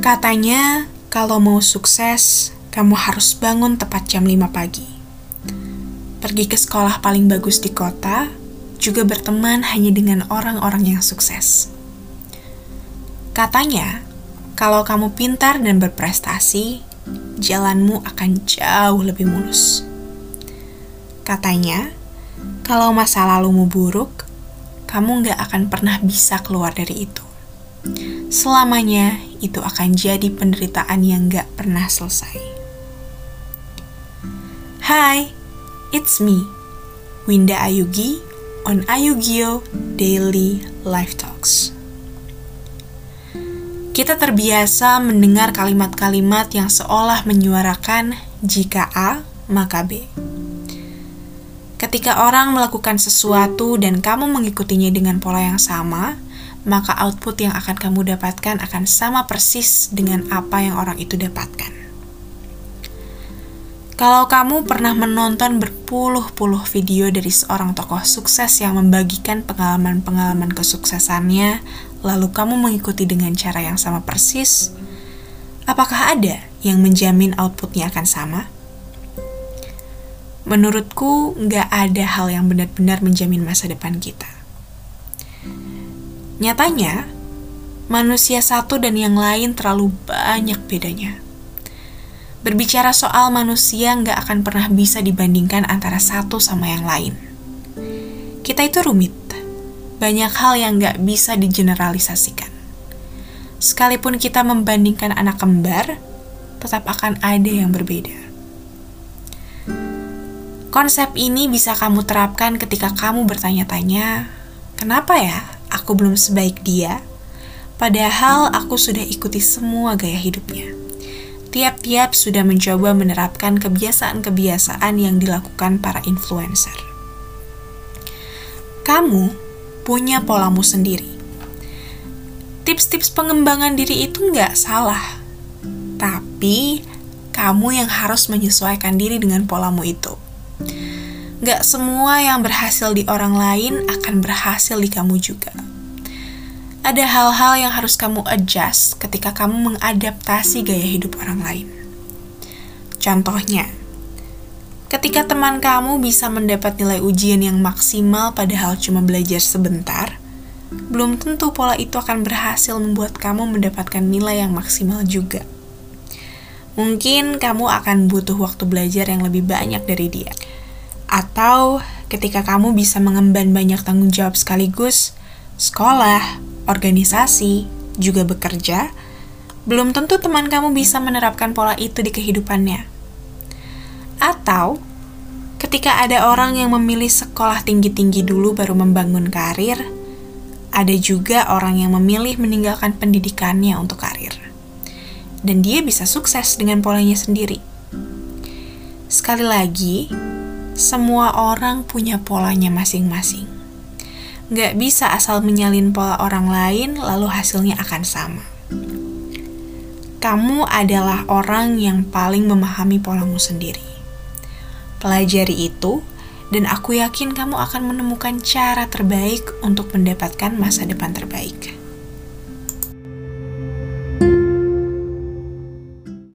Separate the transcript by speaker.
Speaker 1: Katanya, kalau mau sukses, kamu harus bangun tepat jam 5 pagi. Pergi ke sekolah paling bagus di kota, juga berteman hanya dengan orang-orang yang sukses. Katanya, kalau kamu pintar dan berprestasi, jalanmu akan jauh lebih mulus. Katanya, kalau masa lalumu buruk, kamu nggak akan pernah bisa keluar dari itu. Selamanya itu akan jadi penderitaan yang nggak pernah selesai. Hai, it's me, Winda Ayugi on Ayugio Daily Life Talks. Kita terbiasa mendengar kalimat-kalimat yang seolah menyuarakan jika A, maka B. Ketika orang melakukan sesuatu dan kamu mengikutinya dengan pola yang sama, maka output yang akan kamu dapatkan akan sama persis dengan apa yang orang itu dapatkan. Kalau kamu pernah menonton berpuluh-puluh video dari seorang tokoh sukses yang membagikan pengalaman-pengalaman kesuksesannya, lalu kamu mengikuti dengan cara yang sama persis, apakah ada yang menjamin outputnya akan sama? Menurutku, nggak ada hal yang benar-benar menjamin masa depan kita. Nyatanya, manusia satu dan yang lain terlalu banyak bedanya. Berbicara soal manusia nggak akan pernah bisa dibandingkan antara satu sama yang lain. Kita itu rumit. Banyak hal yang nggak bisa digeneralisasikan. Sekalipun kita membandingkan anak kembar, tetap akan ada yang berbeda. Konsep ini bisa kamu terapkan ketika kamu bertanya-tanya, "Kenapa ya aku belum sebaik dia?" Padahal aku sudah ikuti semua gaya hidupnya. Tiap-tiap sudah mencoba menerapkan kebiasaan-kebiasaan yang dilakukan para influencer. Kamu punya polamu sendiri. Tips-tips pengembangan diri itu nggak salah, tapi kamu yang harus menyesuaikan diri dengan polamu itu. Gak semua yang berhasil di orang lain akan berhasil di kamu juga. Ada hal-hal yang harus kamu adjust ketika kamu mengadaptasi gaya hidup orang lain. Contohnya, ketika teman kamu bisa mendapat nilai ujian yang maksimal padahal cuma belajar sebentar, belum tentu pola itu akan berhasil membuat kamu mendapatkan nilai yang maksimal juga. Mungkin kamu akan butuh waktu belajar yang lebih banyak dari dia atau ketika kamu bisa mengemban banyak tanggung jawab sekaligus, sekolah, organisasi, juga bekerja, belum tentu teman kamu bisa menerapkan pola itu di kehidupannya. Atau ketika ada orang yang memilih sekolah tinggi-tinggi dulu baru membangun karir, ada juga orang yang memilih meninggalkan pendidikannya untuk karir. Dan dia bisa sukses dengan polanya sendiri. Sekali lagi, semua orang punya polanya masing-masing. Gak bisa asal menyalin pola orang lain lalu hasilnya akan sama. Kamu adalah orang yang paling memahami polamu sendiri. Pelajari itu, dan aku yakin kamu akan menemukan cara terbaik untuk mendapatkan masa depan terbaik.